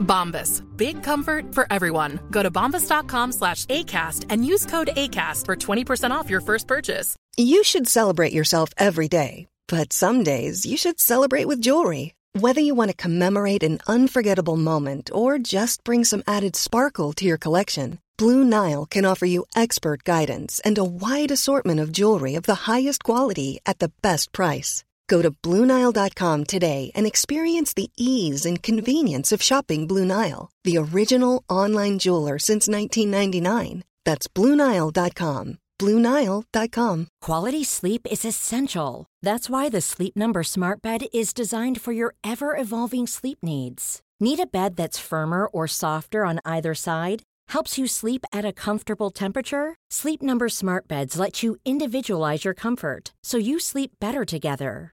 Bombas. Big comfort for everyone. Go to bombas.com slash ACAST and use code ACAST for 20% off your first purchase. You should celebrate yourself every day, but some days you should celebrate with jewelry. Whether you want to commemorate an unforgettable moment or just bring some added sparkle to your collection, Blue Nile can offer you expert guidance and a wide assortment of jewelry of the highest quality at the best price. Go to BlueNile.com today and experience the ease and convenience of shopping Blue Nile, the original online jeweler since 1999. That's BlueNile.com. BlueNile.com. Quality sleep is essential. That's why the Sleep Number Smart Bed is designed for your ever evolving sleep needs. Need a bed that's firmer or softer on either side? Helps you sleep at a comfortable temperature? Sleep Number Smart Beds let you individualize your comfort so you sleep better together.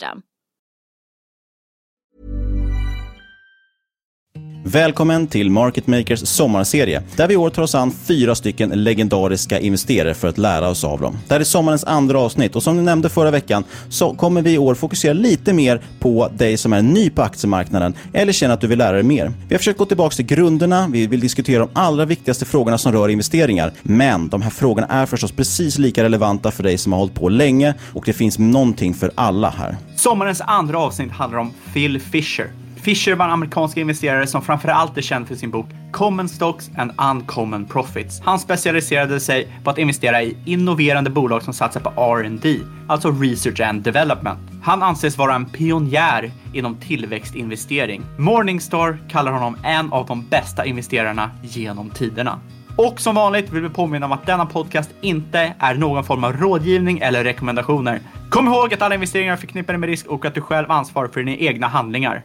system. Välkommen till Market Makers sommarserie, där vi i år tar oss an fyra stycken legendariska investerare för att lära oss av dem. Det här är sommarens andra avsnitt och som ni nämnde förra veckan så kommer vi i år fokusera lite mer på dig som är ny på aktiemarknaden eller känner att du vill lära dig mer. Vi har försökt gå tillbaka till grunderna, vi vill diskutera de allra viktigaste frågorna som rör investeringar. Men de här frågorna är förstås precis lika relevanta för dig som har hållit på länge och det finns någonting för alla här. Sommarens andra avsnitt handlar om Phil Fisher. Fisher var en amerikansk investerare som framförallt är känd för sin bok Common Stocks and Uncommon Profits. Han specialiserade sig på att investera i innoverande bolag som satsar på R&D, alltså Research and Development. Han anses vara en pionjär inom tillväxtinvestering. Morningstar kallar honom en av de bästa investerarna genom tiderna. Och som vanligt vill vi påminna om att denna podcast inte är någon form av rådgivning eller rekommendationer. Kom ihåg att alla investeringar är förknippade med risk och att du själv ansvarar för dina egna handlingar.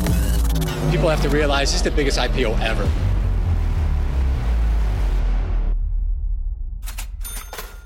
People have to realize this is the biggest IPO ever.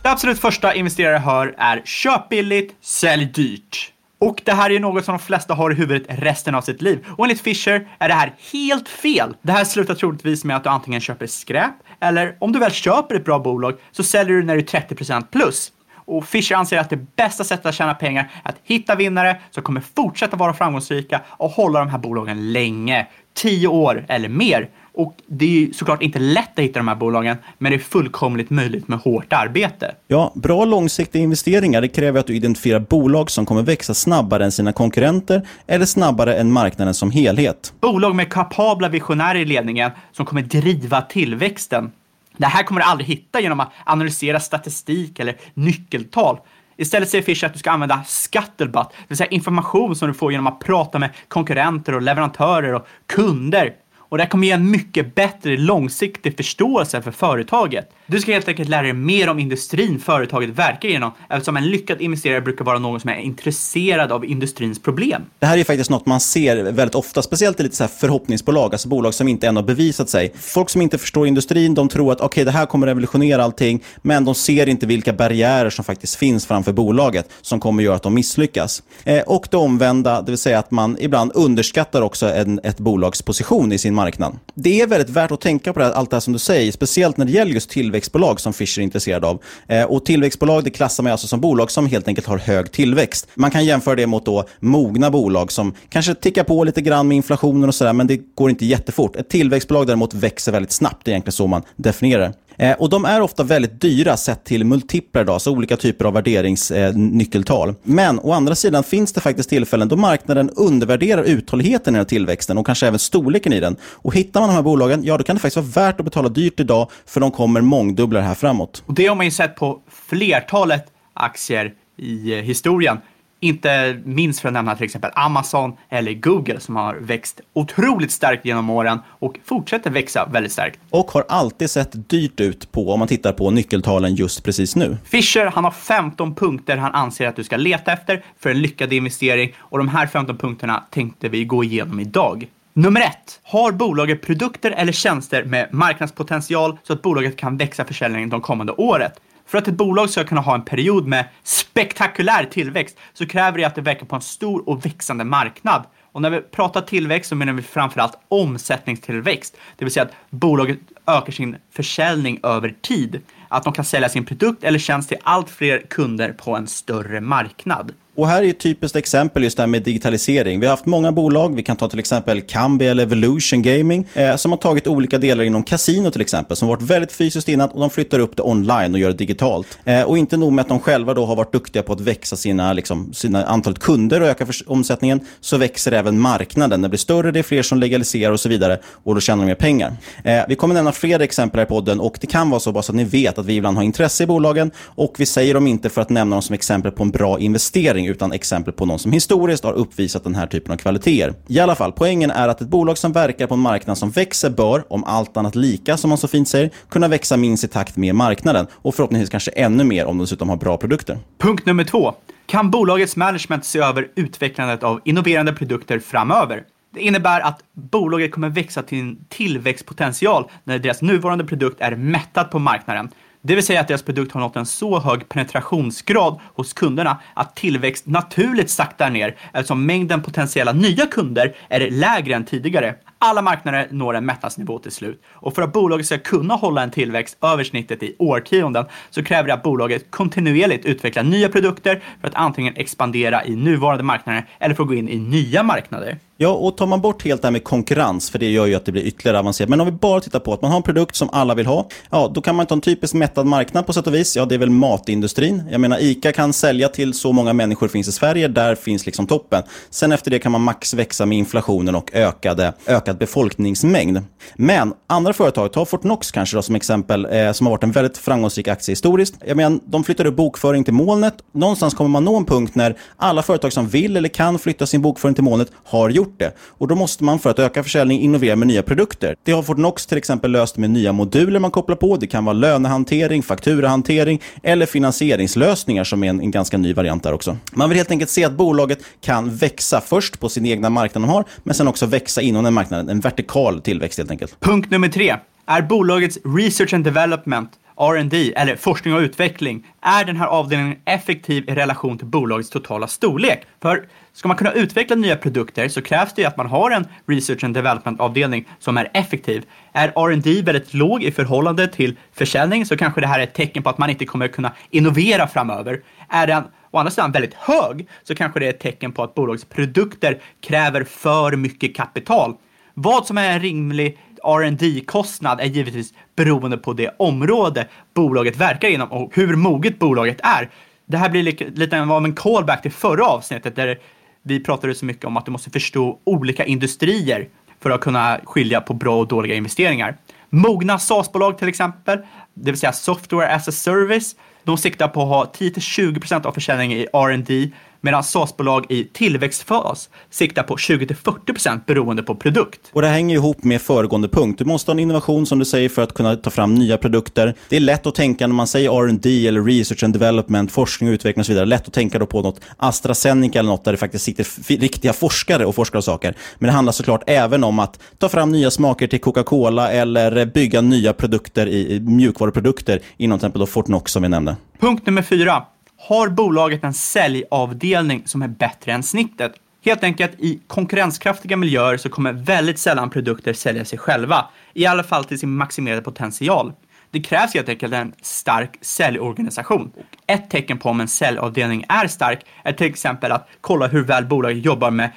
Det absolut första investerare hör är köp billigt, sälj dyrt. Och det här är något som de flesta har i huvudet resten av sitt liv. Och enligt Fisher är det här helt fel. Det här slutar troligtvis med att du antingen köper skräp eller om du väl köper ett bra bolag så säljer du när du är 30% plus. Och Fisher anser att det bästa sättet att tjäna pengar är att hitta vinnare som kommer fortsätta vara framgångsrika och hålla de här bolagen länge. 10 år eller mer. Och det är ju såklart inte lätt att hitta de här bolagen, men det är fullkomligt möjligt med hårt arbete. Ja, bra långsiktiga investeringar det kräver att du identifierar bolag som kommer växa snabbare än sina konkurrenter eller snabbare än marknaden som helhet. Bolag med kapabla visionärer i ledningen som kommer driva tillväxten. Det här kommer du aldrig hitta genom att analysera statistik eller nyckeltal. Istället säger Fischer att du ska använda scuttlebutt, det vill säga information som du får genom att prata med konkurrenter och leverantörer och kunder. Och det här kommer ge en mycket bättre långsiktig förståelse för företaget. Du ska helt enkelt lära dig mer om industrin företaget verkar inom eftersom en lyckad investerare brukar vara någon som är intresserad av industrins problem. Det här är faktiskt något man ser väldigt ofta, speciellt i lite så här förhoppningsbolag, alltså bolag som inte än har bevisat sig. Folk som inte förstår industrin, de tror att okej, okay, det här kommer revolutionera allting, men de ser inte vilka barriärer som faktiskt finns framför bolaget som kommer göra att de misslyckas. Eh, och det omvända, det vill säga att man ibland underskattar också en, ett bolags position i sin marknad. Det är väldigt värt att tänka på det här, allt det här som du säger, speciellt när det gäller just tillväxtbolag som Fisher är intresserad av. Eh, och tillväxtbolag det klassar man alltså som bolag som helt enkelt har hög tillväxt. Man kan jämföra det mot då mogna bolag som kanske tickar på lite grann med inflationen och sådär, men det går inte jättefort. Ett tillväxtbolag däremot växer väldigt snabbt, det är egentligen så man definierar det. Eh, och De är ofta väldigt dyra sett till multiplar, idag, så olika typer av värderingsnyckeltal. Eh, Men å andra sidan finns det faktiskt tillfällen då marknaden undervärderar uthålligheten i den här tillväxten och kanske även storleken i den. Och Hittar man de här bolagen, ja då kan det faktiskt vara värt att betala dyrt idag för de kommer mångdubbla det här framåt. Och Det har man ju sett på flertalet aktier i eh, historien. Inte minst för att nämna till exempel Amazon eller Google som har växt otroligt starkt genom åren och fortsätter växa väldigt starkt. Och har alltid sett dyrt ut på om man tittar på nyckeltalen just precis nu. Fisher, han har 15 punkter han anser att du ska leta efter för en lyckad investering och de här 15 punkterna tänkte vi gå igenom idag. Nummer ett. Har bolaget produkter eller tjänster med marknadspotential så att bolaget kan växa försäljningen de kommande året? För att ett bolag ska kunna ha en period med spektakulär tillväxt så kräver det att det verkar på en stor och växande marknad. Och när vi pratar tillväxt så menar vi framförallt omsättningstillväxt, det vill säga att bolaget ökar sin försäljning över tid. Att de kan sälja sin produkt eller tjänst till allt fler kunder på en större marknad. Och här är ett typiskt exempel just det här med digitalisering. Vi har haft många bolag, vi kan ta till exempel Kambi eller Evolution Gaming, eh, som har tagit olika delar inom kasino till exempel, som varit väldigt fysiskt innan och de flyttar upp det online och gör det digitalt. Eh, och inte nog med att de själva då har varit duktiga på att växa sina, liksom, sina antalet kunder och öka omsättningen, så växer även marknaden. Det blir större, det är fler som legaliserar och så vidare och då tjänar de mer pengar. Eh, vi kommer nämna fler exempel här i podden och det kan vara så bara så att ni vet att vi ibland har intresse i bolagen och vi säger dem inte för att nämna dem som exempel på en bra investering värdering utan exempel på någon som historiskt har uppvisat den här typen av kvaliteter. I alla fall, poängen är att ett bolag som verkar på en marknad som växer bör, om allt annat lika som man så fint säger, kunna växa minst i takt med marknaden och förhoppningsvis kanske ännu mer om de dessutom har bra produkter. Punkt nummer två. Kan bolagets management se över utvecklandet av innoverande produkter framöver? Det innebär att bolaget kommer växa till en tillväxtpotential när deras nuvarande produkt är mättad på marknaden. Det vill säga att deras produkt har nått en så hög penetrationsgrad hos kunderna att tillväxt naturligt saktar ner eftersom mängden potentiella nya kunder är lägre än tidigare. Alla marknader når en mättnadsnivå till slut och för att bolaget ska kunna hålla en tillväxt över snittet i årtionden så kräver det att bolaget kontinuerligt utvecklar nya produkter för att antingen expandera i nuvarande marknader eller för att gå in i nya marknader. Ja, och tar man bort helt det här med konkurrens, för det gör ju att det blir ytterligare avancerat. Men om vi bara tittar på att man har en produkt som alla vill ha, ja, då kan man ta en typisk mättad marknad på sätt och vis. Ja, det är väl matindustrin. Jag menar, ICA kan sälja till så många människor finns i Sverige, där finns liksom toppen. Sen efter det kan man max växa med inflationen och ökade, ökad befolkningsmängd. Men andra företag, ta Fortnox kanske då som exempel, eh, som har varit en väldigt framgångsrik aktie historiskt. Jag menar, de flyttade upp bokföring till molnet. Någonstans kommer man nå en punkt när alla företag som vill eller kan flytta sin bokföring till molnet har gjort gjort det. Och då måste man för att öka försäljning innovera med nya produkter. Det har Fortnox till exempel löst med nya moduler man kopplar på. Det kan vara lönehantering, fakturahantering eller finansieringslösningar som är en, en ganska ny variant där också. Man vill helt enkelt se att bolaget kan växa först på sin egna marknad de har, men sen också växa inom den marknaden. En vertikal tillväxt helt enkelt. Punkt nummer tre. Är bolagets research and development R&D eller forskning och utveckling, är den här avdelningen effektiv i relation till bolagets totala storlek? För ska man kunna utveckla nya produkter så krävs det ju att man har en research and development avdelning som är effektiv. Är R&D väldigt låg i förhållande till försäljning så kanske det här är ett tecken på att man inte kommer kunna innovera framöver. Är den å andra sidan väldigt hög så kanske det är ett tecken på att bolagets produkter kräver för mycket kapital. Vad som är en rimlig rd kostnad är givetvis beroende på det område bolaget verkar inom och hur moget bolaget är. Det här blir lite av en callback till förra avsnittet där vi pratade så mycket om att du måste förstå olika industrier för att kunna skilja på bra och dåliga investeringar. Mogna SaaS-bolag till exempel, det vill säga software as a service, De siktar på att ha 10-20% av försäljningen i R&D medan SaaS-bolag i tillväxtfas siktar på 20-40% beroende på produkt. Och det hänger ihop med föregående punkt. Du måste ha en innovation som du säger för att kunna ta fram nya produkter. Det är lätt att tänka när man säger R&D eller research and development, forskning och utveckling och så vidare. Lätt att tänka då på något AstraZeneca eller något där det faktiskt sitter riktiga forskare och forskar saker. Men det handlar såklart även om att ta fram nya smaker till Coca-Cola eller bygga nya produkter i mjukvaruprodukter inom till exempel Fortnox som vi nämnde. Punkt nummer fyra har bolaget en säljavdelning som är bättre än snittet. Helt enkelt, i konkurrenskraftiga miljöer så kommer väldigt sällan produkter sälja sig själva, i alla fall till sin maximerade potential. Det krävs helt enkelt en stark säljorganisation. Ett tecken på om en säljavdelning är stark är till exempel att kolla hur väl bolaget jobbar med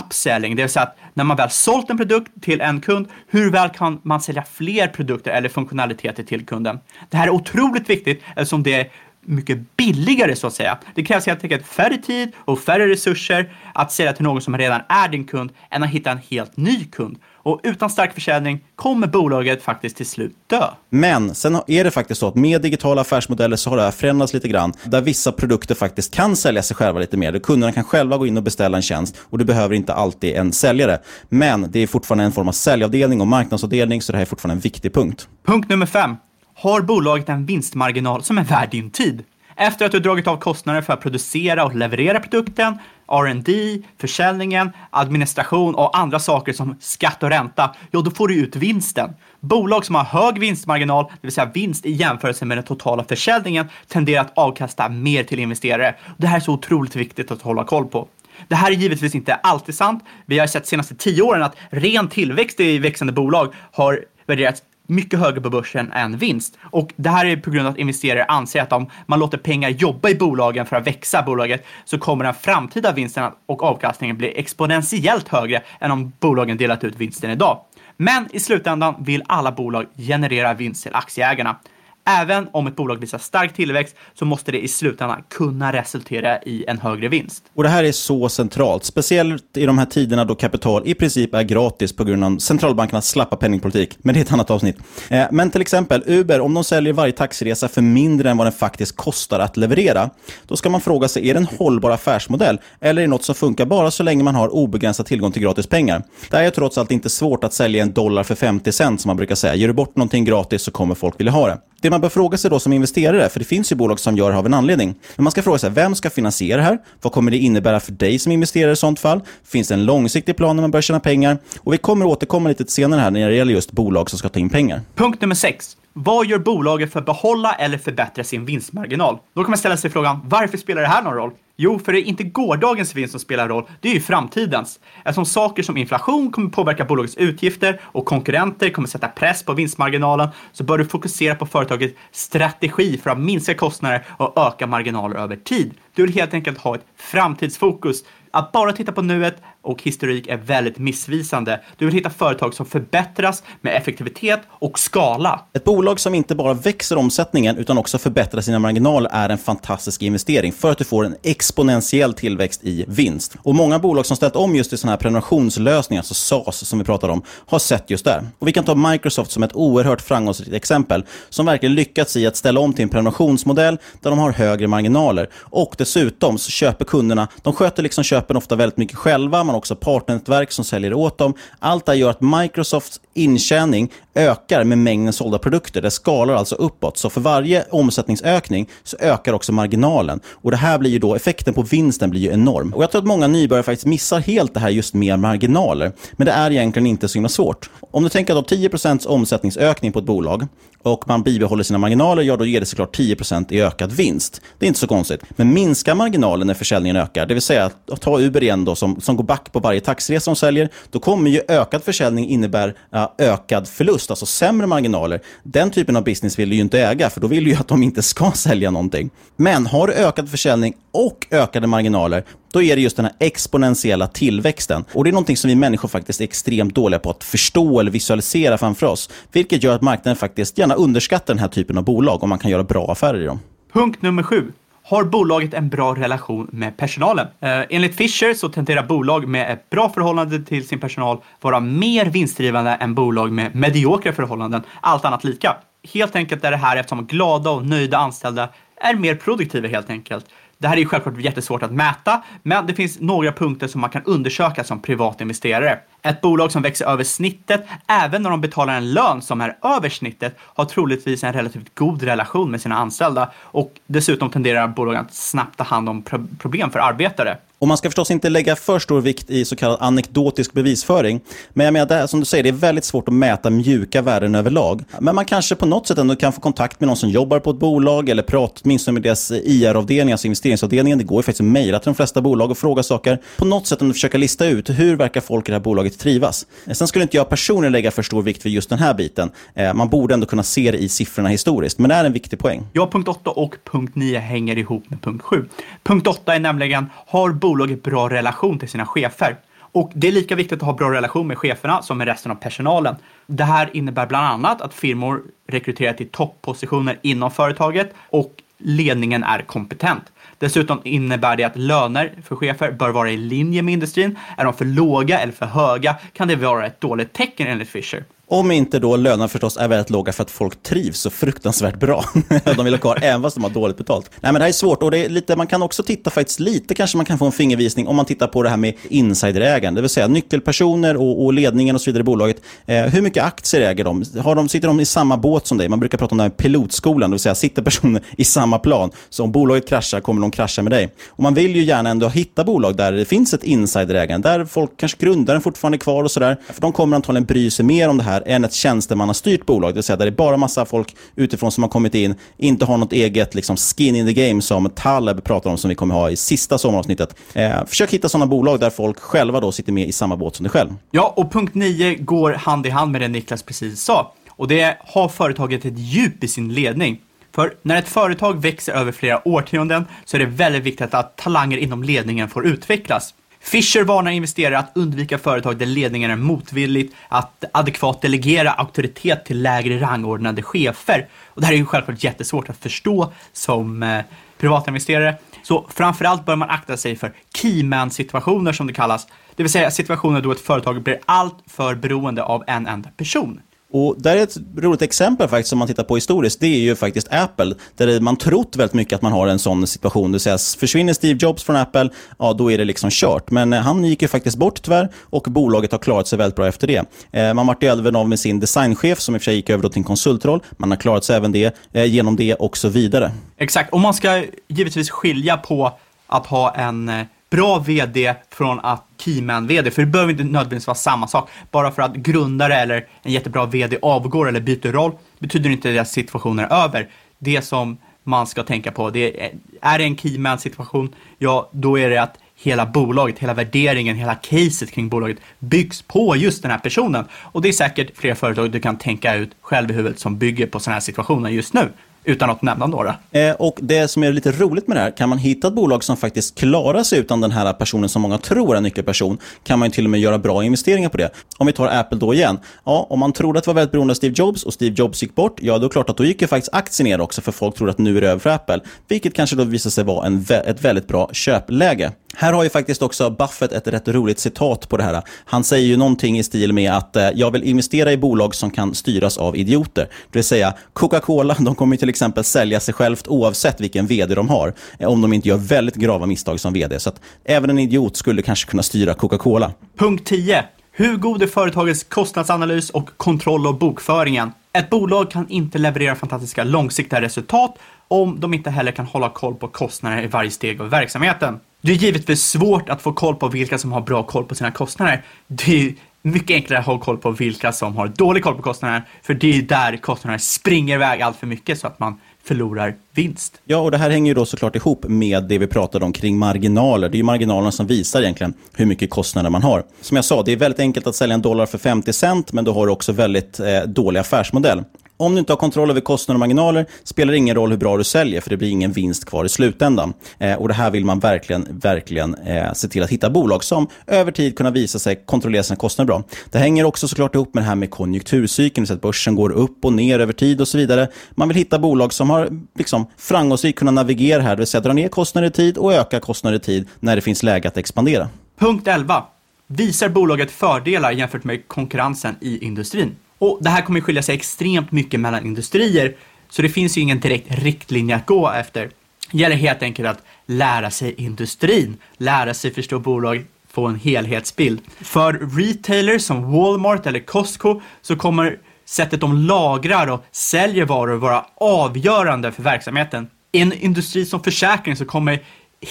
upselling, det vill säga att när man väl sålt en produkt till en kund, hur väl kan man sälja fler produkter eller funktionaliteter till kunden? Det här är otroligt viktigt eftersom det är mycket billigare så att säga. Det krävs helt enkelt färre tid och färre resurser att sälja till någon som redan är din kund än att hitta en helt ny kund. Och utan stark försäljning kommer bolaget faktiskt till slut dö. Men sen är det faktiskt så att med digitala affärsmodeller så har det här förändrats lite grann. Där vissa produkter faktiskt kan sälja sig själva lite mer. Kunderna kan själva gå in och beställa en tjänst och du behöver inte alltid en säljare. Men det är fortfarande en form av säljavdelning och marknadsavdelning så det här är fortfarande en viktig punkt. Punkt nummer fem har bolaget en vinstmarginal som är värd din tid. Efter att du dragit av kostnader för att producera och leverera produkten, R&D, försäljningen, administration och andra saker som skatt och ränta, ja då får du ut vinsten. Bolag som har hög vinstmarginal, det vill säga vinst i jämförelse med den totala försäljningen, tenderar att avkasta mer till investerare. Det här är så otroligt viktigt att hålla koll på. Det här är givetvis inte alltid sant. Vi har sett de senaste tio åren att ren tillväxt i växande bolag har värderats mycket högre på börsen än vinst. Och det här är på grund av att investerare anser att om man låter pengar jobba i bolagen för att växa bolaget så kommer den framtida vinsten och avkastningen bli exponentiellt högre än om bolagen delat ut vinsten idag. Men i slutändan vill alla bolag generera vinst till aktieägarna. Även om ett bolag visar stark tillväxt så måste det i slutändan kunna resultera i en högre vinst. Och Det här är så centralt, speciellt i de här tiderna då kapital i princip är gratis på grund av centralbankernas slappa penningpolitik. Men det är ett annat avsnitt. Eh, men till exempel Uber, om de säljer varje taxiresa för mindre än vad den faktiskt kostar att leverera, då ska man fråga sig, är det en hållbar affärsmodell? Eller är det något som funkar bara så länge man har obegränsad tillgång till gratis pengar? Det är trots allt inte svårt att sälja en dollar för 50 cent som man brukar säga. Ger du bort någonting gratis så kommer folk vilja ha det. Det man bör fråga sig då som investerare, för det finns ju bolag som gör det av en anledning. Men man ska fråga sig, vem ska finansiera det här? Vad kommer det innebära för dig som investerare i sånt fall? Finns det en långsiktig plan när man börjar tjäna pengar? Och vi kommer återkomma lite senare här när det gäller just bolag som ska ta in pengar. Punkt nummer sex. Vad gör bolaget för att behålla eller förbättra sin vinstmarginal? Då kan man ställa sig frågan, varför spelar det här någon roll? Jo, för det är inte gårdagens vinst som spelar roll, det är ju framtidens. Eftersom saker som inflation kommer påverka bolagets utgifter och konkurrenter kommer sätta press på vinstmarginalen så bör du fokusera på företagets strategi för att minska kostnader och öka marginaler över tid. Du vill helt enkelt ha ett framtidsfokus att bara titta på nuet och historik är väldigt missvisande. Du vill hitta företag som förbättras med effektivitet och skala. Ett bolag som inte bara växer omsättningen utan också förbättrar sina marginaler är en fantastisk investering för att du får en exponentiell tillväxt i vinst. Och Många bolag som ställt om just till sådana här prenumerationslösningar, alltså SaaS som vi pratade om, har sett just det. Och Vi kan ta Microsoft som ett oerhört framgångsrikt exempel som verkligen lyckats i att ställa om till en prenumerationsmodell där de har högre marginaler. Och dessutom så köper kunderna, de sköter liksom köpen ofta väldigt mycket själva man också partnernätverk som säljer åt dem. Allt det här gör att Microsofts intjäning ökar med mängden sålda produkter. Det skalar alltså uppåt. Så för varje omsättningsökning så ökar också marginalen. Och det här blir ju då, effekten på vinsten blir ju enorm. Och jag tror att många nybörjare faktiskt missar helt det här just med marginaler. Men det är egentligen inte så himla svårt. Om du tänker att 10% omsättningsökning på ett bolag och man bibehåller sina marginaler, ja då ger det såklart 10% i ökad vinst. Det är inte så konstigt. Men minskar marginalen när försäljningen ökar, det vill säga att ta Uber igen då, som, som går back på varje taxiresa de säljer, då kommer ju ökad försäljning innebära ökad förlust, alltså sämre marginaler. Den typen av business vill du ju inte äga, för då vill du ju att de inte ska sälja någonting. Men har du ökad försäljning och ökade marginaler, då är det just den här exponentiella tillväxten. Och Det är någonting som vi människor faktiskt är extremt dåliga på att förstå eller visualisera framför oss. Vilket gör att marknaden faktiskt gärna underskattar den här typen av bolag om man kan göra bra affärer i dem. Punkt nummer sju. Har bolaget en bra relation med personalen? Eh, enligt Fisher så tenderar bolag med ett bra förhållande till sin personal vara mer vinstdrivande än bolag med mediokra förhållanden, allt annat lika. Helt enkelt är det här eftersom glada och nöjda anställda är mer produktiva helt enkelt. Det här är ju självklart jättesvårt att mäta, men det finns några punkter som man kan undersöka som privatinvesterare. Ett bolag som växer över snittet, även när de betalar en lön som är över snittet, har troligtvis en relativt god relation med sina anställda och dessutom tenderar bolagen att snabbt ta hand om pro problem för arbetare. Och man ska förstås inte lägga för stor vikt i så kallad anekdotisk bevisföring. Men jag menar, det, som du säger, det är väldigt svårt att mäta mjuka värden överlag. Men man kanske på något sätt ändå kan få kontakt med någon som jobbar på ett bolag eller prata åtminstone med deras IR-avdelning, alltså investeringsavdelningen. Det går ju faktiskt att mejla till de flesta bolag och fråga saker. På något sätt ändå försöka lista ut hur verkar folk i det här bolaget trivas. Eh, sen skulle inte jag personligen lägga för stor vikt vid just den här biten. Eh, man borde ändå kunna se det i siffrorna historiskt, men det är en viktig poäng. Ja, punkt 8 och punkt 9 hänger ihop med punkt 7. Punkt 8 är nämligen, har bolaget bra relation till sina chefer? Och det är lika viktigt att ha bra relation med cheferna som med resten av personalen. Det här innebär bland annat att firmor rekryterar till topppositioner inom företaget och ledningen är kompetent. Dessutom innebär det att löner för chefer bör vara i linje med industrin. Är de för låga eller för höga kan det vara ett dåligt tecken enligt Fisher. Om inte då lönerna förstås är väldigt låga för att folk trivs så fruktansvärt bra. de vill ha kvar även fast de har dåligt betalt. Nej men det här är svårt och det är lite, man kan också titta faktiskt lite kanske man kan få en fingervisning om man tittar på det här med insiderägande. Det vill säga nyckelpersoner och, och ledningen och så vidare i bolaget. Eh, hur mycket aktier äger de? Har de? Sitter de i samma båt som dig? Man brukar prata om det här med pilotskolan, det vill säga sitter personer i samma plan. Så om bolaget kraschar kommer de krascha med dig. Och man vill ju gärna ändå hitta bolag där det finns ett insiderägande, där folk, kanske grundaren fortfarande är kvar och sådär. För de kommer antagligen bry sig mer om det här än ett tjänstemannastyrt bolag, det vill säga där det är bara massa folk utifrån som har kommit in, inte har något eget liksom, skin in the game som Taleb pratar om, som vi kommer ha i sista sommaravsnittet. Eh, försök hitta sådana bolag där folk själva då sitter med i samma båt som dig själv. Ja, och punkt 9 går hand i hand med det Niklas precis sa. Och det är, har företaget ett djup i sin ledning? För när ett företag växer över flera årtionden så är det väldigt viktigt att talanger inom ledningen får utvecklas. Fisher varnar investerare att undvika företag där ledningen är motvilligt att adekvat delegera auktoritet till lägre rangordnade chefer. Och det här är ju självklart jättesvårt att förstå som eh, privatinvesterare. Så framförallt bör man akta sig för keyman-situationer som det kallas. Det vill säga situationer då ett företag blir allt för beroende av en enda person. Och där är ett roligt exempel faktiskt som man tittar på historiskt. Det är ju faktiskt Apple. Där man trott väldigt mycket att man har en sån situation. Det vill säga, försvinner Steve Jobs från Apple, ja då är det liksom kört. Men eh, han gick ju faktiskt bort tyvärr och bolaget har klarat sig väldigt bra efter det. Eh, man vart ju även av med sin designchef som i och för sig gick över till en konsultroll. Man har klarat sig även det, eh, genom det och så vidare. Exakt, och man ska givetvis skilja på att ha en eh, bra vd från att keyman-vd, för det behöver inte nödvändigtvis vara samma sak. Bara för att grundare eller en jättebra vd avgår eller byter roll betyder inte det att situationen är över. Det som man ska tänka på, det är, är det en keyman-situation, ja då är det att hela bolaget, hela värderingen, hela caset kring bolaget byggs på just den här personen. Och det är säkert flera företag du kan tänka ut själv i huvudet som bygger på sådana här situationer just nu utan att nämna några. Eh, och det som är lite roligt med det här, kan man hitta ett bolag som faktiskt klarar sig utan den här personen som många tror är en nyckelperson, kan man till och med göra bra investeringar på det. Om vi tar Apple då igen. Ja, om man trodde att det var väldigt beroende av Steve Jobs och Steve Jobs gick bort, ja då är det klart att då gick ju faktiskt aktien ner också för folk trodde att nu är det över för Apple. Vilket kanske då visar sig vara en, ett väldigt bra köpläge. Här har ju faktiskt också Buffett ett rätt roligt citat på det här. Han säger ju någonting i stil med att eh, jag vill investera i bolag som kan styras av idioter. Det vill säga Coca-Cola, de kommer till exempel sälja sig självt oavsett vilken vd de har. Eh, om de inte gör väldigt grava misstag som vd. Så att även en idiot skulle kanske kunna styra Coca-Cola. Punkt 10. Hur god är företagets kostnadsanalys och kontroll av bokföringen? Ett bolag kan inte leverera fantastiska långsiktiga resultat om de inte heller kan hålla koll på kostnader i varje steg av verksamheten. Det är givetvis svårt att få koll på vilka som har bra koll på sina kostnader. Det är mycket enklare att ha koll på vilka som har dålig koll på kostnaderna, för det är där kostnaderna springer iväg allt för mycket så att man förlorar vinst. Ja, och det här hänger ju då såklart ihop med det vi pratade om kring marginaler. Det är ju marginalerna som visar egentligen hur mycket kostnader man har. Som jag sa, det är väldigt enkelt att sälja en dollar för 50 cent, men då har du också väldigt eh, dålig affärsmodell. Om du inte har kontroll över kostnader och marginaler spelar det ingen roll hur bra du säljer, för det blir ingen vinst kvar i slutändan. Eh, och Det här vill man verkligen, verkligen eh, se till att hitta bolag som över tid kunna visa sig kontrollera sina kostnader bra. Det hänger också såklart ihop med det här med konjunkturcykeln, så att börsen går upp och ner över tid och så vidare. Man vill hitta bolag som har liksom, framgångsrikt kunnat navigera här, det vill säga dra ner kostnader i tid och öka kostnader i tid när det finns läge att expandera. Punkt 11. Visar bolaget fördelar jämfört med konkurrensen i industrin? Och det här kommer skilja sig extremt mycket mellan industrier. Så det finns ju ingen direkt riktlinje att gå efter. Det gäller helt enkelt att lära sig industrin, lära sig förstå bolag, få en helhetsbild. För retailers som Walmart eller Costco så kommer sättet de lagrar och säljer varor vara avgörande för verksamheten. I en industri som försäkring så kommer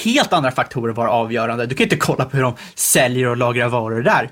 helt andra faktorer vara avgörande. Du kan inte kolla på hur de säljer och lagrar varor där.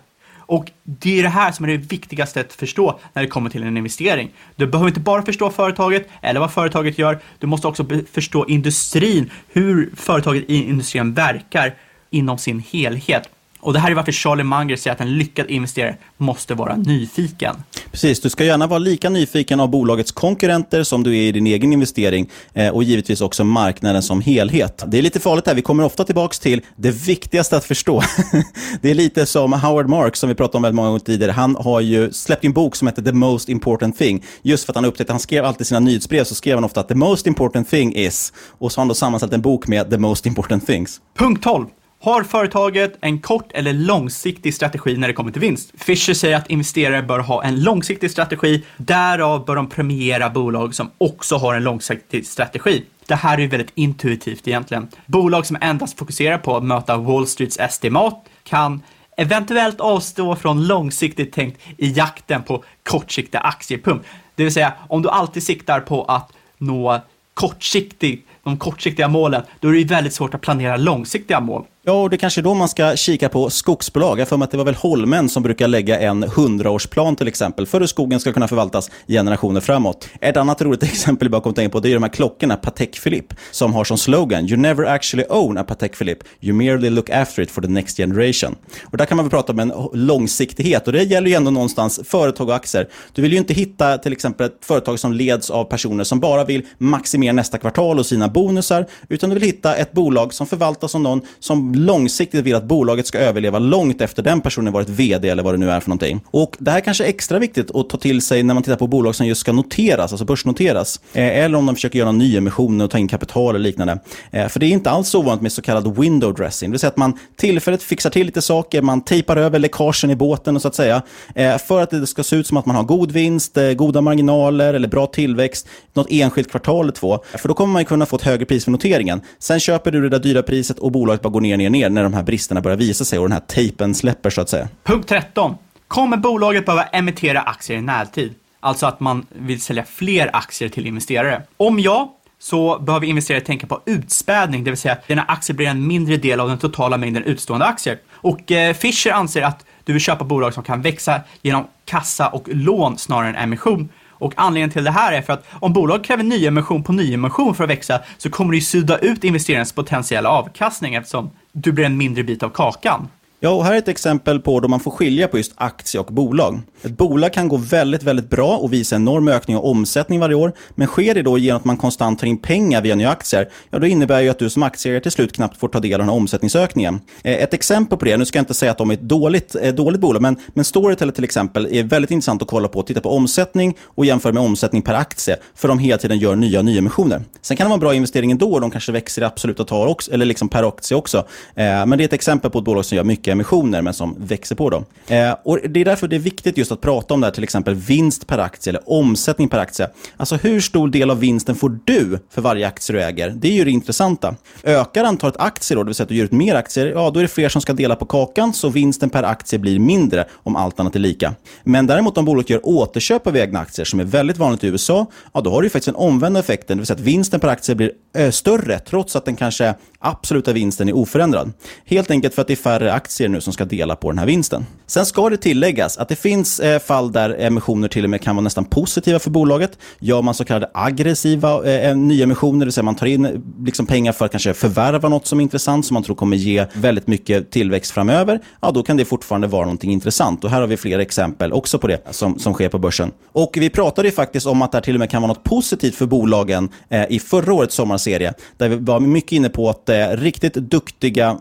Och det är det här som är det viktigaste att förstå när det kommer till en investering. Du behöver inte bara förstå företaget eller vad företaget gör. Du måste också förstå industrin, hur företaget i industrin verkar inom sin helhet. Och det här är varför Charlie Munger säger att en lyckad investerare måste vara nyfiken. Precis, du ska gärna vara lika nyfiken av bolagets konkurrenter som du är i din egen investering eh, och givetvis också marknaden som helhet. Det är lite farligt här, vi kommer ofta tillbaka till det viktigaste att förstå. det är lite som Howard Marks som vi pratade om väldigt många gånger tidigare. Han har ju släppt en bok som heter The Most Important Thing. Just för att han upptäckte, han skrev alltid sina nyhetsbrev så skrev han ofta att The Most Important Thing is och så har han då sammanställt en bok med The Most Important Things. Punkt 12. Har företaget en kort eller långsiktig strategi när det kommer till vinst? Fisher säger att investerare bör ha en långsiktig strategi, därav bör de premiera bolag som också har en långsiktig strategi. Det här är ju väldigt intuitivt egentligen. Bolag som endast fokuserar på att möta Wall Streets estimat kan eventuellt avstå från långsiktigt tänkt i jakten på kortsiktiga aktiepump. Det vill säga, om du alltid siktar på att nå kortsiktigt de kortsiktiga målen, då är det ju väldigt svårt att planera långsiktiga mål. Ja, och det kanske är då man ska kika på skogsbolag. Jag för mig att det var väl Holmen som brukar lägga en hundraårsplan till exempel för hur skogen ska kunna förvaltas generationer framåt. Ett annat roligt exempel jag bara kom att tänka på det är de här klockorna, Patek Philippe, som har som slogan “You never actually own a Patek Philippe, you merely look after it for the next generation”. Och där kan man väl prata om en långsiktighet och det gäller ju ändå någonstans företag och aktier. Du vill ju inte hitta till exempel ett företag som leds av personer som bara vill maximera nästa kvartal och sina bonusar, utan du vill hitta ett bolag som förvaltas av någon som långsiktigt vill att bolaget ska överleva långt efter den personen varit vd eller vad det nu är för någonting. Och det här kanske är extra viktigt att ta till sig när man tittar på bolag som just ska noteras, alltså börsnoteras. Eh, eller om de försöker göra nyemissioner och ta in kapital eller liknande. Eh, för det är inte alls ovanligt med så kallad window dressing, det vill säga att man tillfälligt fixar till lite saker, man tejpar över läckagen i båten och så att säga. Eh, för att det ska se ut som att man har god vinst, goda marginaler eller bra tillväxt något enskilt kvartal eller två. För då kommer man kunna få ett högre pris för noteringen. Sen köper du det där dyra priset och bolaget bara går ner, ner ner ner när de här bristerna börjar visa sig och den här tejpen släpper så att säga. Punkt 13. Kommer bolaget behöva emittera aktier i närtid? Alltså att man vill sälja fler aktier till investerare. Om ja, så behöver investerare tänka på utspädning, det vill säga att dina aktier blir en mindre del av den totala mängden utstående aktier. Och eh, Fischer anser att du vill köpa bolag som kan växa genom kassa och lån snarare än emission. Och anledningen till det här är för att om bolag kräver nyemission på nyemission för att växa så kommer det ju sudda ut investerarens potentiella avkastning eftersom du blir en mindre bit av kakan. Ja, och här är ett exempel på då man får skilja på just aktie och bolag. Ett bolag kan gå väldigt, väldigt bra och visa enorm ökning av omsättning varje år. Men sker det då genom att man konstant tar in pengar via nya aktier, ja då innebär det ju att du som aktieägare till slut knappt får ta del av den här omsättningsökningen. Eh, ett exempel på det, nu ska jag inte säga att de är ett dåligt, eh, dåligt bolag, men, men Storytel till exempel är väldigt intressant att kolla på. Titta på omsättning och jämföra med omsättning per aktie, för de hela tiden gör nya nyemissioner. Sen kan det vara en bra investering ändå, och de kanske växer i absoluta tal också, eller liksom per aktie också. Eh, men det är ett exempel på ett bolag som gör mycket emissioner, men som växer på dem. Eh, och det är därför det är viktigt just att prata om det här, till exempel vinst per aktie eller omsättning per aktie. Alltså hur stor del av vinsten får du för varje aktie du äger? Det är ju det intressanta. Ökar antalet aktier då, det vill säga att du ger ut mer aktier, ja då är det fler som ska dela på kakan, så vinsten per aktie blir mindre om allt annat är lika. Men däremot om bolaget gör återköp av egna aktier, som är väldigt vanligt i USA, ja då har du faktiskt den omvända effekten, det vill säga att vinsten per aktie blir eh, större, trots att den kanske absoluta vinsten är oförändrad. Helt enkelt för att det är färre aktier nu som ska dela på den här vinsten. Sen ska det tilläggas att det finns eh, fall där emissioner till och med kan vara nästan positiva för bolaget. Gör man så kallade aggressiva eh, eh nyemissioner, det vill säga man tar in eh, liksom, pengar för att kanske förvärva något som är intressant, som man tror kommer ge väldigt mycket tillväxt framöver, ja då kan det fortfarande vara någonting intressant. Och här har vi flera exempel också på det som, som sker på börsen. Och vi pratade ju faktiskt om att det här till och med kan vara något positivt för bolagen eh, i förra årets sommarserie, där vi var mycket inne på att eh, riktigt duktiga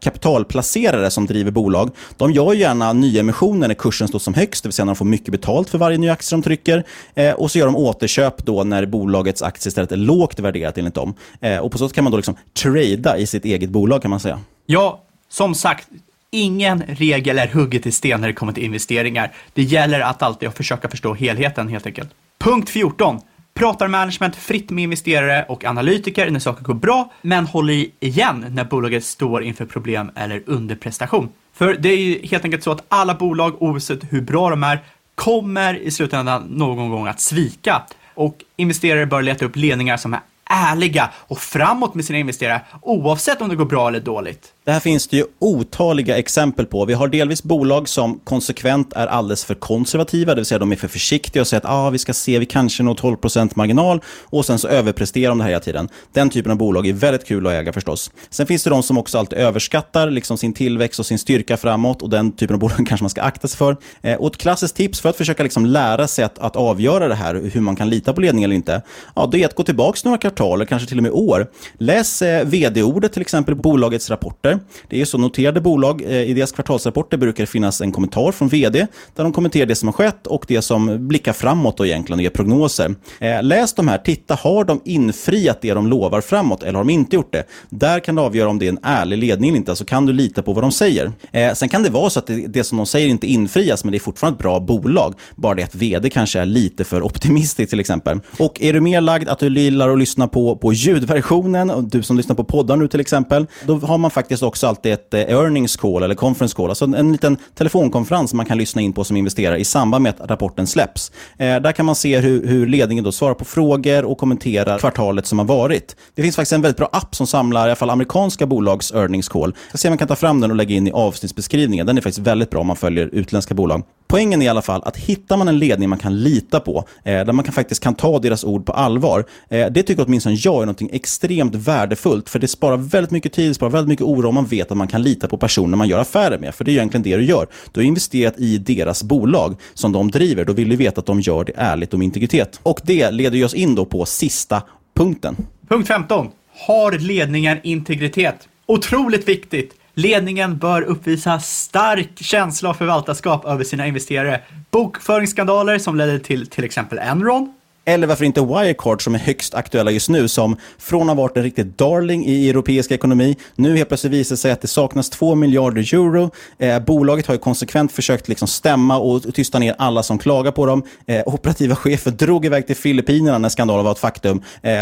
kapitalplacerare som driver bolag, de gör gärna nyemissioner när kursen står som högst, det vill säga när de får mycket betalt för varje ny aktie de trycker. Eh, och så gör de återköp då när bolagets aktie istället är lågt värderat enligt dem. Eh, och på så sätt kan man då liksom trada i sitt eget bolag kan man säga. Ja, som sagt, ingen regel är hugget i sten när det kommer till investeringar. Det gäller att alltid försöka förstå helheten helt enkelt. Punkt 14 pratar management fritt med investerare och analytiker när saker går bra, men håller igen när bolaget står inför problem eller underprestation. För det är ju helt enkelt så att alla bolag, oavsett hur bra de är, kommer i slutändan någon gång att svika. Och investerare bör leta upp ledningar som är ärliga och framåt med sina investerare, oavsett om det går bra eller dåligt. Det här finns det ju otaliga exempel på. Vi har delvis bolag som konsekvent är alldeles för konservativa, det vill säga de är för försiktiga och säger att ah, vi ska se, vi kanske når 12% marginal och sen så överpresterar de det här hela tiden. Den typen av bolag är väldigt kul att äga förstås. Sen finns det de som också alltid överskattar liksom sin tillväxt och sin styrka framåt och den typen av bolag kanske man ska akta sig för. Eh, och ett klassiskt tips för att försöka liksom lära sig att, att avgöra det här, hur man kan lita på ledningen eller inte, ja, det är att gå tillbaka några kvartaler, kanske till och med år. Läs eh, vd-ordet till exempel i bolagets rapporter det är så noterade bolag, eh, i deras kvartalsrapporter brukar det finnas en kommentar från vd där de kommenterar det som har skett och det som blickar framåt och egentligen och ger prognoser. Eh, läs de här, titta, har de infriat det de lovar framåt eller har de inte gjort det? Där kan du avgöra om det är en ärlig ledning eller inte, alltså kan du lita på vad de säger. Eh, sen kan det vara så att det, det som de säger inte infrias, men det är fortfarande ett bra bolag. Bara det att vd kanske är lite för optimistisk till exempel. Och är du mer lagd att du gillar att lyssna på, på ljudversionen, och du som lyssnar på poddar nu till exempel, då har man faktiskt också alltid ett eh, earnings call eller conference call, alltså en liten telefonkonferens man kan lyssna in på som investerare i samband med att rapporten släpps. Eh, där kan man se hur, hur ledningen då svarar på frågor och kommenterar kvartalet som har varit. Det finns faktiskt en väldigt bra app som samlar i alla fall amerikanska bolags earnings call. Jag ser om man kan ta fram den och lägga in i avsnittsbeskrivningen. Den är faktiskt väldigt bra om man följer utländska bolag. Poängen är i alla fall att hittar man en ledning man kan lita på, eh, där man kan, faktiskt kan ta deras ord på allvar, eh, det tycker åtminstone jag är något extremt värdefullt, för det sparar väldigt mycket tid, det sparar väldigt mycket oro om man vet att man kan lita på personer man gör affärer med, för det är egentligen det du gör. Du har investerat i deras bolag som de driver, då vill du veta att de gör det ärligt och med integritet. Och det leder oss in då på sista punkten. Punkt 15. Har ledningen integritet? Otroligt viktigt. Ledningen bör uppvisa stark känsla av förvaltarskap över sina investerare. Bokföringsskandaler som ledde till till exempel Enron, eller varför inte Wirecard som är högst aktuella just nu, som från att ha varit en riktig darling i europeisk ekonomi, nu helt plötsligt visar sig att det saknas 2 miljarder euro. Eh, bolaget har ju konsekvent försökt liksom stämma och tysta ner alla som klagar på dem. Eh, operativa chefer drog iväg till Filippinerna när skandalen var ett faktum. Eh,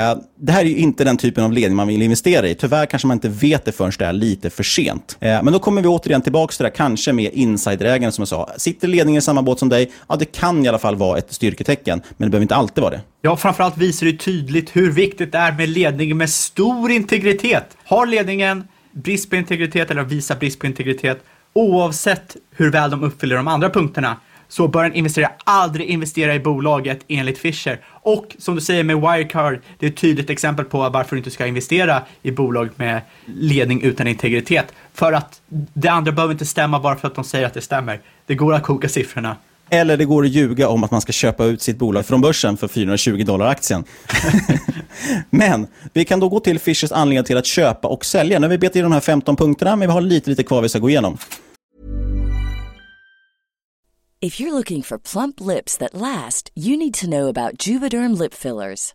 det här är ju inte den typen av ledning man vill investera i. Tyvärr kanske man inte vet det förrän det är lite för sent. Eh, men då kommer vi återigen tillbaka till det här kanske med insiderägaren som jag sa. Sitter ledningen i samma båt som dig, ja det kan i alla fall vara ett styrketecken, men det behöver inte alltid vara det. Ja, framförallt visar det tydligt hur viktigt det är med ledning med stor integritet. Har ledningen brist på integritet eller visar brist på integritet, oavsett hur väl de uppfyller de andra punkterna, så bör en investerare aldrig investera i bolaget enligt Fischer. Och som du säger med Wirecard, det är ett tydligt exempel på varför du inte ska investera i bolag med ledning utan integritet. För att det andra behöver inte stämma bara för att de säger att det stämmer. Det går att koka siffrorna. Eller det går att ljuga om att man ska köpa ut sitt bolag från börsen för 420 dollar aktien. men vi kan då gå till Fishers anledning till att köpa och sälja. Nu har vi betat i de här 15 punkterna, men vi har lite, lite kvar vi ska gå igenom. If you're looking for plump lips that last, you need to know about Juvederm lip fillers.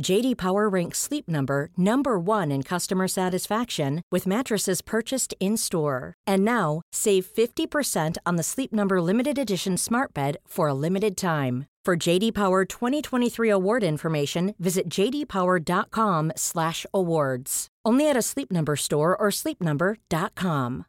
JD Power ranks Sleep Number number 1 in customer satisfaction with mattresses purchased in-store. And now, save 50% on the Sleep Number limited edition Smart Bed for a limited time. For JD Power 2023 award information, visit jdpower.com/awards. Only at a Sleep Number store or sleepnumber.com.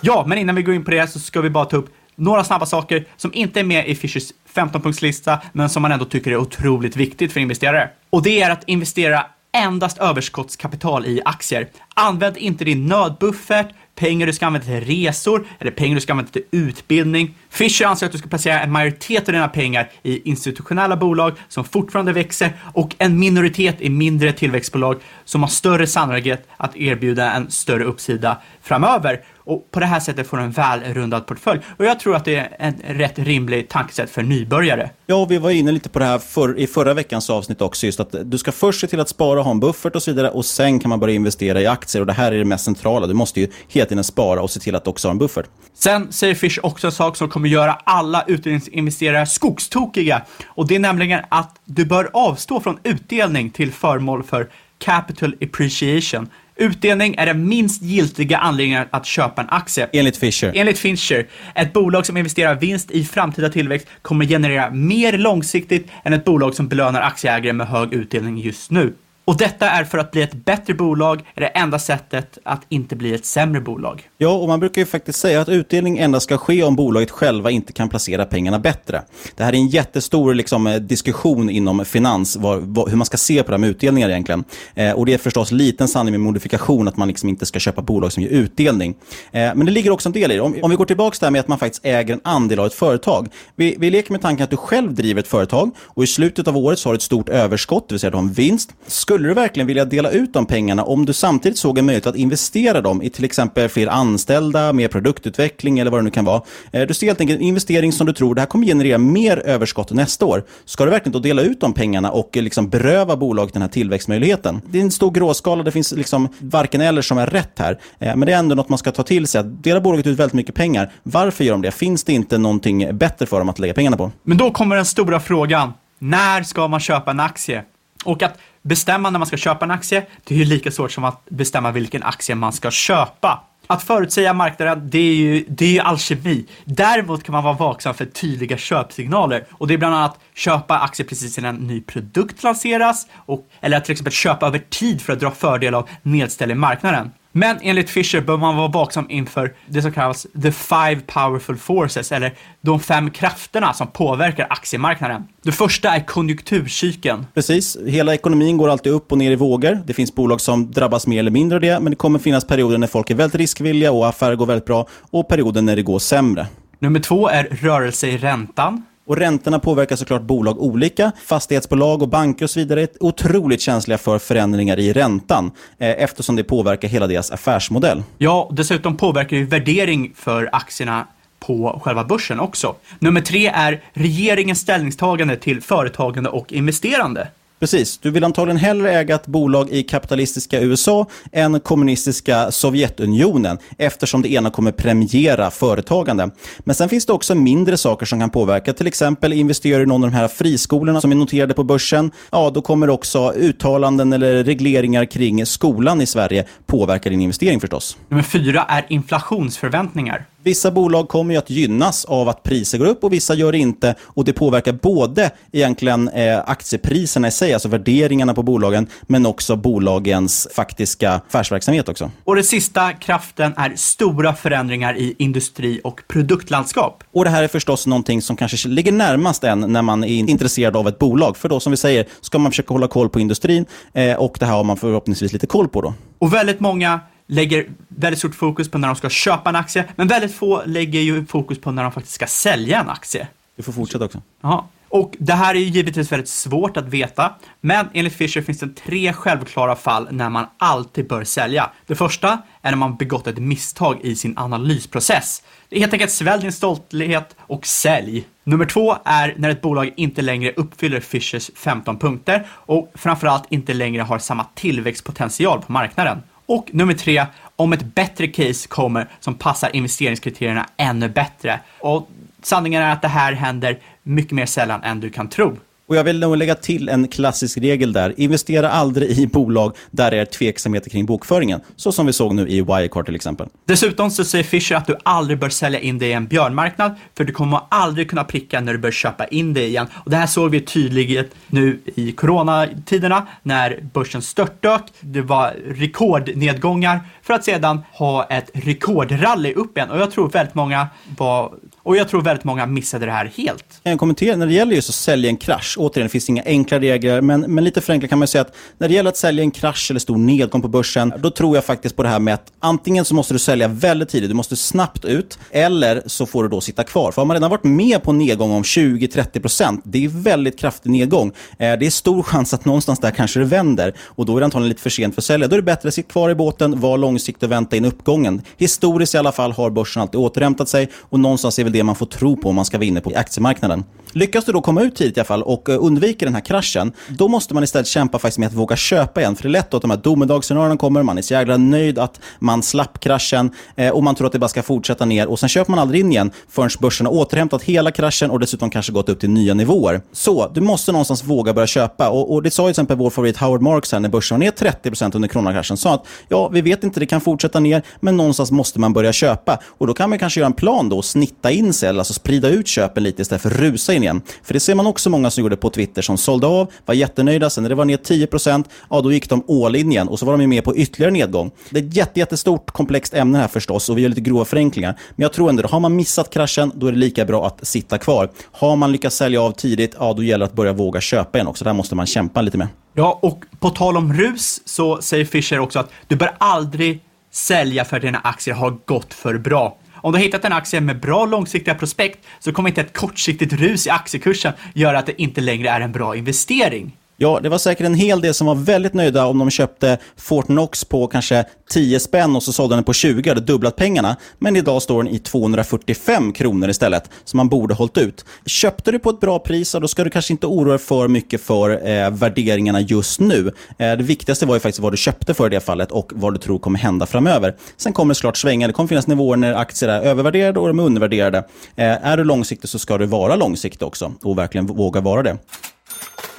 Ja, men innan vi går in på det så ska vi bara ta upp några snabba saker som inte är med i Fishers 15-punktslista, men som man ändå tycker är otroligt viktigt för investerare. Och det är att investera endast överskottskapital i aktier. Använd inte din nödbuffert, pengar du ska använda till resor eller pengar du ska använda till utbildning. Fisher anser att du ska placera en majoritet av dina pengar i institutionella bolag som fortfarande växer och en minoritet i mindre tillväxtbolag som har större sannolikhet att erbjuda en större uppsida framöver. Och på det här sättet får du en välrundad portfölj. Och jag tror att det är en rätt rimlig tankesätt för nybörjare. Ja, och vi var inne lite på det här för, i förra veckans avsnitt också, just att du ska först se till att spara, ha en buffert och så vidare och sen kan man börja investera i aktier och det här är det mest centrala. Du måste ju hela tiden spara och se till att också ha en buffert. Sen säger Fish också en sak som kommer göra alla utdelningsinvesterare skogstokiga och det är nämligen att du bör avstå från utdelning till förmån för capital appreciation. Utdelning är den minst giltiga anledningen att köpa en aktie. Enligt Fisher. Enligt Fincher, ett bolag som investerar vinst i framtida tillväxt kommer generera mer långsiktigt än ett bolag som belönar aktieägare med hög utdelning just nu. Och detta är för att bli ett bättre bolag är det enda sättet att inte bli ett sämre bolag. Ja, och man brukar ju faktiskt säga att utdelning endast ska ske om bolaget själva inte kan placera pengarna bättre. Det här är en jättestor liksom, eh, diskussion inom finans, var, var, hur man ska se på det här med utdelningar egentligen. Eh, och det är förstås liten sanning med modifikation att man liksom inte ska köpa bolag som ger utdelning. Eh, men det ligger också en del i det. Om, om vi går tillbaka till det här med att man faktiskt äger en andel av ett företag. Vi, vi leker med tanken att du själv driver ett företag och i slutet av året så har du ett stort överskott, det vill säga du har en vinst. Skulle skulle du verkligen vilja dela ut de pengarna om du samtidigt såg en möjlighet att investera dem i till exempel fler anställda, mer produktutveckling eller vad det nu kan vara. Eh, du ser helt enkelt en investering som du tror det här kommer generera mer överskott nästa år. Ska du verkligen då dela ut de pengarna och eh, liksom beröva bolaget den här tillväxtmöjligheten? Det är en stor gråskala, det finns liksom varken eller som är rätt här. Eh, men det är ändå något man ska ta till sig. Att delar bolaget ut väldigt mycket pengar, varför gör de det? Finns det inte någonting bättre för dem att lägga pengarna på? Men då kommer den stora frågan. När ska man köpa en aktie? Och att bestämma när man ska köpa en aktie, det är ju lika svårt som att bestämma vilken aktie man ska köpa. Att förutsäga marknaden, det är ju, det är ju alkemi. Däremot kan man vara vaksam för tydliga köpsignaler. Och det är bland annat köpa aktier precis innan en ny produkt lanseras, och, eller att till exempel köpa över tid för att dra fördel av nedställning i marknaden. Men enligt Fisher bör man vara vaksam inför det som kallas the five powerful forces, eller de fem krafterna som påverkar aktiemarknaden. Det första är konjunkturcykeln. Precis, hela ekonomin går alltid upp och ner i vågor. Det finns bolag som drabbas mer eller mindre av det, men det kommer finnas perioder när folk är väldigt riskvilliga och affärer går väldigt bra, och perioder när det går sämre. Nummer två är rörelse i räntan. Och räntorna påverkar såklart bolag olika. Fastighetsbolag och banker och så vidare är otroligt känsliga för förändringar i räntan eh, eftersom det påverkar hela deras affärsmodell. Ja, dessutom påverkar ju värdering för aktierna på själva börsen också. Nummer tre är regeringens ställningstagande till företagande och investerande. Precis, du vill antagligen hellre äga ett bolag i kapitalistiska USA än kommunistiska Sovjetunionen eftersom det ena kommer premiera företagande. Men sen finns det också mindre saker som kan påverka. Till exempel investerar du i någon av de här friskolorna som är noterade på börsen. Ja, då kommer också uttalanden eller regleringar kring skolan i Sverige påverka din investering förstås. Nummer fyra är inflationsförväntningar. Vissa bolag kommer ju att gynnas av att priser går upp och vissa gör det inte. Och det påverkar både egentligen eh, aktiepriserna i sig, alltså värderingarna på bolagen, men också bolagens faktiska affärsverksamhet också. Och den sista kraften är stora förändringar i industri och produktlandskap. Och det här är förstås någonting som kanske ligger närmast en när man är intresserad av ett bolag. För då som vi säger, ska man försöka hålla koll på industrin eh, och det här har man förhoppningsvis lite koll på då. Och väldigt många lägger väldigt stort fokus på när de ska köpa en aktie, men väldigt få lägger ju fokus på när de faktiskt ska sälja en aktie. Du får fortsätta också. Ja. Och det här är ju givetvis väldigt svårt att veta, men enligt Fisher finns det tre självklara fall när man alltid bör sälja. Det första är när man begått ett misstag i sin analysprocess. Det är helt enkelt svälj din stolthet och sälj. Nummer två är när ett bolag inte längre uppfyller Fishers 15 punkter och framförallt inte längre har samma tillväxtpotential på marknaden. Och nummer tre, om ett bättre case kommer som passar investeringskriterierna ännu bättre. Och sanningen är att det här händer mycket mer sällan än du kan tro. Och jag vill nog lägga till en klassisk regel där. Investera aldrig i bolag där det är tveksamheter kring bokföringen. Så som vi såg nu i Wirecard till exempel. Dessutom så säger Fisher att du aldrig bör sälja in dig i en björnmarknad, för du kommer aldrig kunna pricka när du bör köpa in dig igen. Och det här såg vi tydligt nu i coronatiderna när börsen störtdök. Det var rekordnedgångar för att sedan ha ett rekordrally upp igen. Och jag tror väldigt många var och jag tror väldigt många missade det här helt. En kommentar. när det gäller just att sälja en krasch. Återigen, det finns inga enkla regler, men, men lite förenklat kan man säga att när det gäller att sälja en krasch eller stor nedgång på börsen, då tror jag faktiskt på det här med att antingen så måste du sälja väldigt tidigt, du måste snabbt ut, eller så får du då sitta kvar. För har man redan varit med på en nedgång om 20-30%, det är väldigt kraftig nedgång. Eh, det är stor chans att någonstans där kanske det vänder och då är det antagligen lite för sent för att sälja. Då är det bättre att sitta kvar i båten, vara långsiktig och vänta in uppgången. Historiskt i alla fall har börsen alltid återhämtat sig och någonstans är väl det man får tro på om man ska vara inne på aktiemarknaden. Lyckas du då komma ut tidigt i alla fall och eh, undviker den här kraschen, då måste man istället kämpa faktiskt med att våga köpa igen. För det är lätt att de här domedagsscenarierna kommer, man är så jävla nöjd att man slapp kraschen eh, och man tror att det bara ska fortsätta ner och sen köper man aldrig in igen förrän börsen har återhämtat hela kraschen och dessutom kanske gått upp till nya nivåer. Så du måste någonstans våga börja köpa och, och det sa ju till exempel vår favorit Howard Marks här när börsen var ner 30% under coronakraschen, sa att ja, vi vet inte, det kan fortsätta ner, men någonstans måste man börja köpa och då kan man kanske göra en plan då och snitta in incel, alltså sprida ut köpen lite istället för att rusa in igen. För det ser man också många som gjorde på Twitter som sålde av, var jättenöjda, sen när det var ner 10%, ja då gick de all in igen och så var de ju med på ytterligare nedgång. Det är ett jätte, jättestort komplext ämne här förstås och vi gör lite grova förenklingar. Men jag tror ändå, har man missat kraschen, då är det lika bra att sitta kvar. Har man lyckats sälja av tidigt, ja då gäller det att börja våga köpa igen också. Där måste man kämpa lite med. Ja, och på tal om rus så säger Fischer också att du bör aldrig sälja för att dina aktier har gått för bra. Om du har hittat en aktie med bra långsiktiga prospekt så kommer inte ett kortsiktigt rus i aktiekursen göra att det inte längre är en bra investering. Ja, det var säkert en hel del som var väldigt nöjda om de köpte Fortnox på kanske 10 spänn och så sålde den på 20 hade dubblat pengarna. Men idag står den i 245 kronor istället, som man borde hållit ut. Köpte du på ett bra pris, då ska du kanske inte oroa dig för mycket för eh, värderingarna just nu. Eh, det viktigaste var ju faktiskt vad du köpte för i det fallet och vad du tror kommer hända framöver. Sen kommer det såklart svänga. Det kommer finnas nivåer när aktier är övervärderade och de är undervärderade. Eh, är du långsiktig så ska du vara långsiktig också och verkligen våga vara det.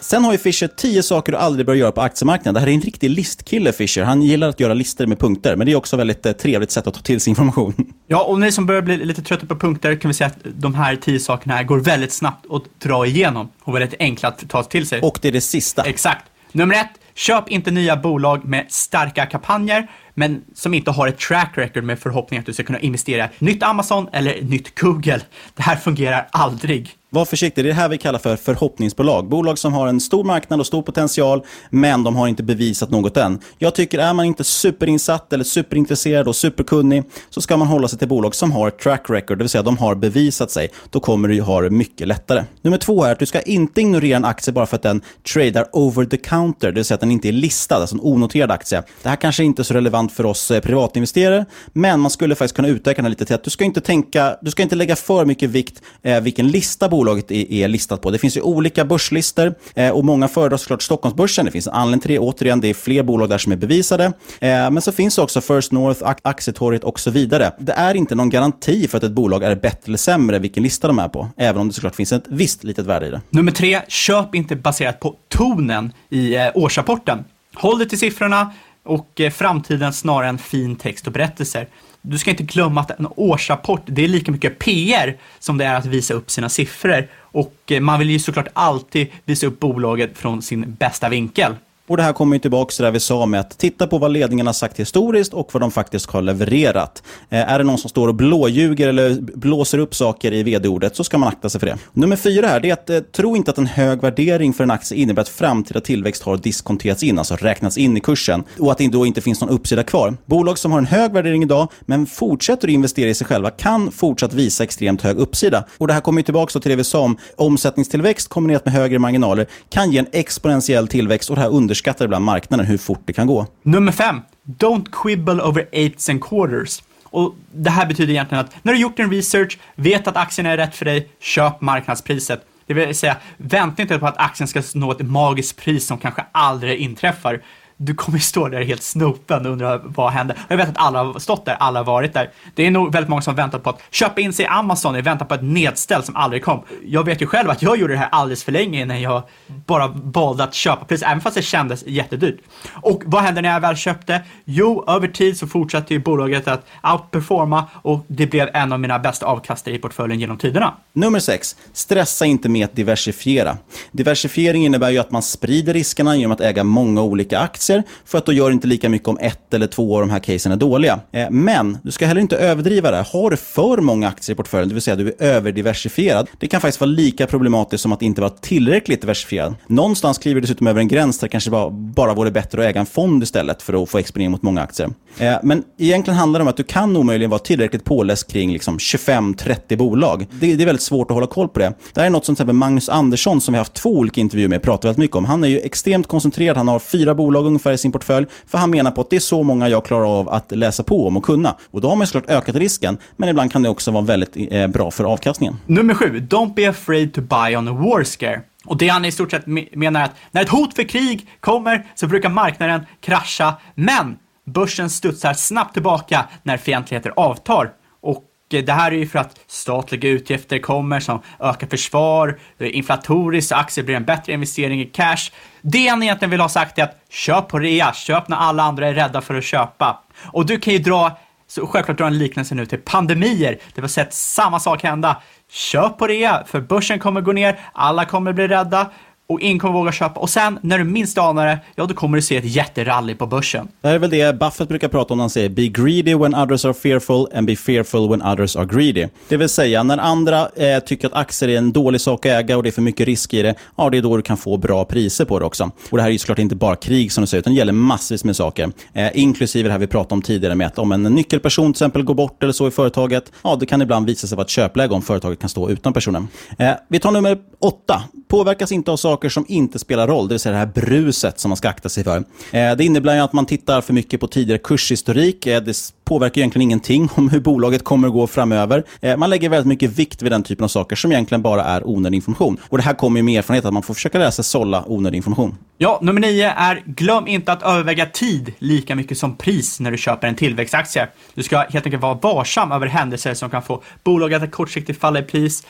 Sen har ju Fischer tio saker du aldrig bör göra på aktiemarknaden. Det här är en riktig listkille, Fischer. Han gillar att göra listor med punkter, men det är också ett väldigt eh, trevligt sätt att ta till sig information. Ja, och ni som börjar bli lite trötta på punkter kan vi säga att de här tio sakerna här går väldigt snabbt att dra igenom och väldigt enkla att ta till sig. Och det är det sista. Exakt. Nummer ett, köp inte nya bolag med starka kampanjer, men som inte har ett track record med förhoppning att du ska kunna investera i nytt Amazon eller nytt Google. Det här fungerar aldrig. Var försiktig, det är det här vi kallar för förhoppningsbolag. Bolag som har en stor marknad och stor potential, men de har inte bevisat något än. Jag tycker, är man inte superinsatt eller superintresserad och superkunnig, så ska man hålla sig till bolag som har ett track record, det vill säga de har bevisat sig. Då kommer du ju ha det mycket lättare. Nummer två är att du ska inte ignorera en aktie bara för att den tradar over the counter, det vill säga att den inte är listad, alltså en onoterad aktie. Det här kanske inte är så relevant intressant för oss eh, privatinvesterare, men man skulle faktiskt kunna utöka den lite till att du ska inte tänka, du ska inte lägga för mycket vikt eh, vilken lista bolaget är, är, listat på. Det finns ju olika börslistor eh, och många föredrar såklart Stockholmsbörsen. Det finns en anledning till det. Återigen, det är fler bolag där som är bevisade. Eh, men så finns det också First North, Aktietorget och så vidare. Det är inte någon garanti för att ett bolag är bättre eller sämre vilken lista de är på, även om det såklart finns ett visst litet värde i det. Nummer tre, köp inte baserat på tonen i eh, årsrapporten. Håll dig till siffrorna och eh, framtiden snarare än fin text och berättelser. Du ska inte glömma att en årsrapport, det är lika mycket PR som det är att visa upp sina siffror. Och eh, man vill ju såklart alltid visa upp bolaget från sin bästa vinkel. Och det här kommer ju tillbaka till det vi sa med att titta på vad ledningen har sagt historiskt och vad de faktiskt har levererat. Eh, är det någon som står och blåljuger eller blåser upp saker i vd-ordet så ska man akta sig för det. Nummer fyra här, det är att eh, tro inte att en hög värdering för en aktie innebär att framtida tillväxt har diskonterats in, alltså räknats in i kursen och att det då inte finns någon uppsida kvar. Bolag som har en hög värdering idag men fortsätter att investera i sig själva kan fortsatt visa extremt hög uppsida. Och det här kommer ju tillbaka till det vi sa om omsättningstillväxt kombinerat med högre marginaler kan ge en exponentiell tillväxt och det här under underskattar ibland marknaden hur fort det kan gå. Nummer fem. Don't quibble over eights and quarters. Och Det här betyder egentligen att när du gjort din research, vet att aktien är rätt för dig, köp marknadspriset. Det vill säga, vänta inte på att aktien ska nå ett magiskt pris som kanske aldrig inträffar du kommer stå där helt snopen och undra vad hände. Jag vet att alla har stått där, alla har varit där. Det är nog väldigt många som väntat på att köpa in sig i Amazon i väntan på ett nedställ som aldrig kom. Jag vet ju själv att jag gjorde det här alldeles för länge innan jag bara valde att köpa pris, även fast det kändes jättedyrt. Och vad hände när jag väl köpte? Jo, över tid så fortsatte ju bolaget att outperforma och det blev en av mina bästa avkastare i portföljen genom tiderna. Nummer 6. Stressa inte med att diversifiera. Diversifiering innebär ju att man sprider riskerna genom att äga många olika aktier aktier för att då gör det inte lika mycket om ett eller två av de här casen är dåliga. Eh, men du ska heller inte överdriva det. Har du för många aktier i portföljen, det vill säga du är överdiversifierad, det kan faktiskt vara lika problematiskt som att inte vara tillräckligt diversifierad. Någonstans kliver du dessutom över en gräns där det kanske bara, bara vore bättre att äga en fond istället för att få exponering mot många aktier. Eh, men egentligen handlar det om att du kan omöjligen vara tillräckligt påläst kring liksom 25-30 bolag. Det, det, är väldigt svårt att hålla koll på det. Det här är något som till exempel Magnus Andersson, som vi har haft två olika intervjuer med, pratar väldigt mycket om. Han är ju extremt koncentrerad. Han har fyra bolag ungefär i sin portfölj. För han menar på att det är så många jag klarar av att läsa på om och kunna. Och då har man såklart ökat risken, men ibland kan det också vara väldigt eh, bra för avkastningen. Nummer sju, don't be afraid to buy on a war scare. Och det han i stort sett menar är att när ett hot för krig kommer så brukar marknaden krascha, men börsen studsar snabbt tillbaka när fientligheter avtar. Och Eh, det här är ju för att statliga utgifter kommer som ökar försvar, eh, inflatoriskt, aktier blir en bättre investering i cash. Det han egentligen vill ha sagt är att köp på rea, köp när alla andra är rädda för att köpa. Och du kan ju dra, så självklart dra en liknelse nu till pandemier, där vi har sett samma sak hända. Köp på rea, för börsen kommer gå ner, alla kommer bli rädda och ingen kommer våga köpa. Och sen, när du minst anar det, ja då kommer du se ett jätterally på börsen. Det är väl det Buffett brukar prata om när han säger “Be greedy when others are fearful and be fearful when others are greedy”. Det vill säga, när andra eh, tycker att aktier är en dålig sak att äga och det är för mycket risk i det, ja det är då du kan få bra priser på det också. Och det här är ju såklart inte bara krig som du säger, utan det gäller massvis med saker. Eh, inklusive det här vi pratade om tidigare med att om en nyckelperson till exempel går bort eller så i företaget, ja det kan ibland visa sig vara ett köpläge om företaget kan stå utan personen. Eh, vi tar nummer åtta. Påverkas inte av saker saker som inte spelar roll, det vill säga det här bruset som man ska akta sig för. Eh, det innebär att man tittar för mycket på tidigare kurshistorik. Eh, det påverkar egentligen ingenting om hur bolaget kommer att gå framöver. Eh, man lägger väldigt mycket vikt vid den typen av saker som egentligen bara är onödig information. Och Det här kommer med erfarenhet att man får försöka lära sig sålla onödig information. Ja, nummer nio är glöm inte att överväga tid lika mycket som pris när du köper en tillväxtaktie. Du ska helt enkelt vara varsam över händelser som kan få bolaget att kortsiktigt falla i pris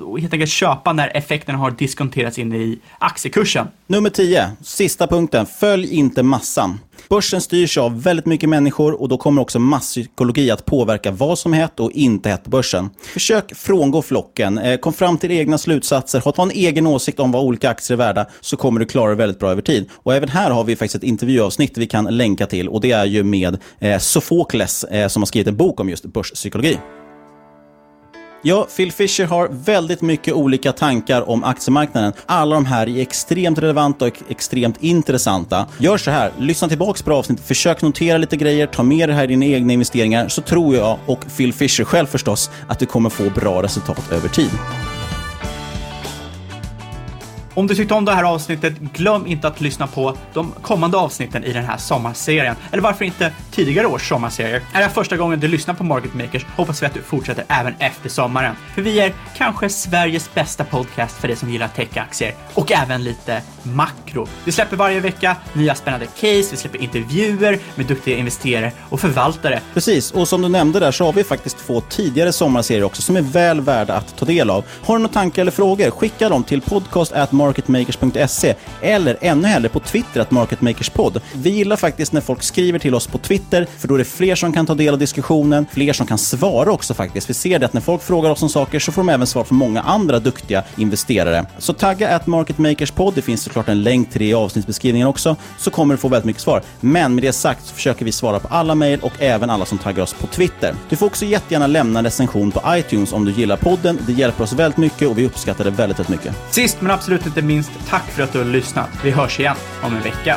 och helt enkelt köpa när effekten har diskonterats in i aktiekursen. Nummer 10, sista punkten. Följ inte massan. Börsen styrs av väldigt mycket människor och då kommer också masspsykologi att påverka vad som är hett och inte hett på börsen. Försök frångå flocken, eh, kom fram till egna slutsatser, ha en egen åsikt om vad olika aktier är värda så kommer du klara det väldigt bra över tid. Och även här har vi faktiskt ett intervjuavsnitt vi kan länka till och det är ju med eh, Sofokles eh, som har skrivit en bok om just börspsykologi. Ja, Phil Fisher har väldigt mycket olika tankar om aktiemarknaden. Alla de här är extremt relevanta och extremt intressanta. Gör så här, lyssna tillbaka på avsnittet, försök notera lite grejer, ta med det här i dina egna investeringar, så tror jag, och Phil Fisher själv förstås, att du kommer få bra resultat över tid. Om du tyckte om det här avsnittet, glöm inte att lyssna på de kommande avsnitten i den här sommarserien. Eller varför inte tidigare års sommarserier? Är det här första gången du lyssnar på Market Makers hoppas vi att du fortsätter även efter sommaren. För vi är kanske Sveriges bästa podcast för dig som gillar techaktier och även lite makro. Vi släpper varje vecka nya spännande case, vi släpper intervjuer med duktiga investerare och förvaltare. Precis, och som du nämnde där så har vi faktiskt två tidigare sommarserier också som är väl värda att ta del av. Har du några tankar eller frågor, skicka dem till podcast marketmakers.se eller ännu hellre på Twitter att marketmakerspodd. Vi gillar faktiskt när folk skriver till oss på Twitter, för då är det fler som kan ta del av diskussionen, fler som kan svara också faktiskt. Vi ser det att när folk frågar oss om saker så får de även svar från många andra duktiga investerare. Så tagga at marketmakerspodd, det finns såklart en länk till det i avsnittsbeskrivningen också, så kommer du få väldigt mycket svar. Men med det sagt så försöker vi svara på alla mejl och även alla som taggar oss på Twitter. Du får också jättegärna lämna en recension på iTunes om du gillar podden. Det hjälper oss väldigt mycket och vi uppskattar det väldigt, väldigt mycket. Sist men absolut inte minst, tack för att du har lyssnat. Vi hörs igen om en vecka.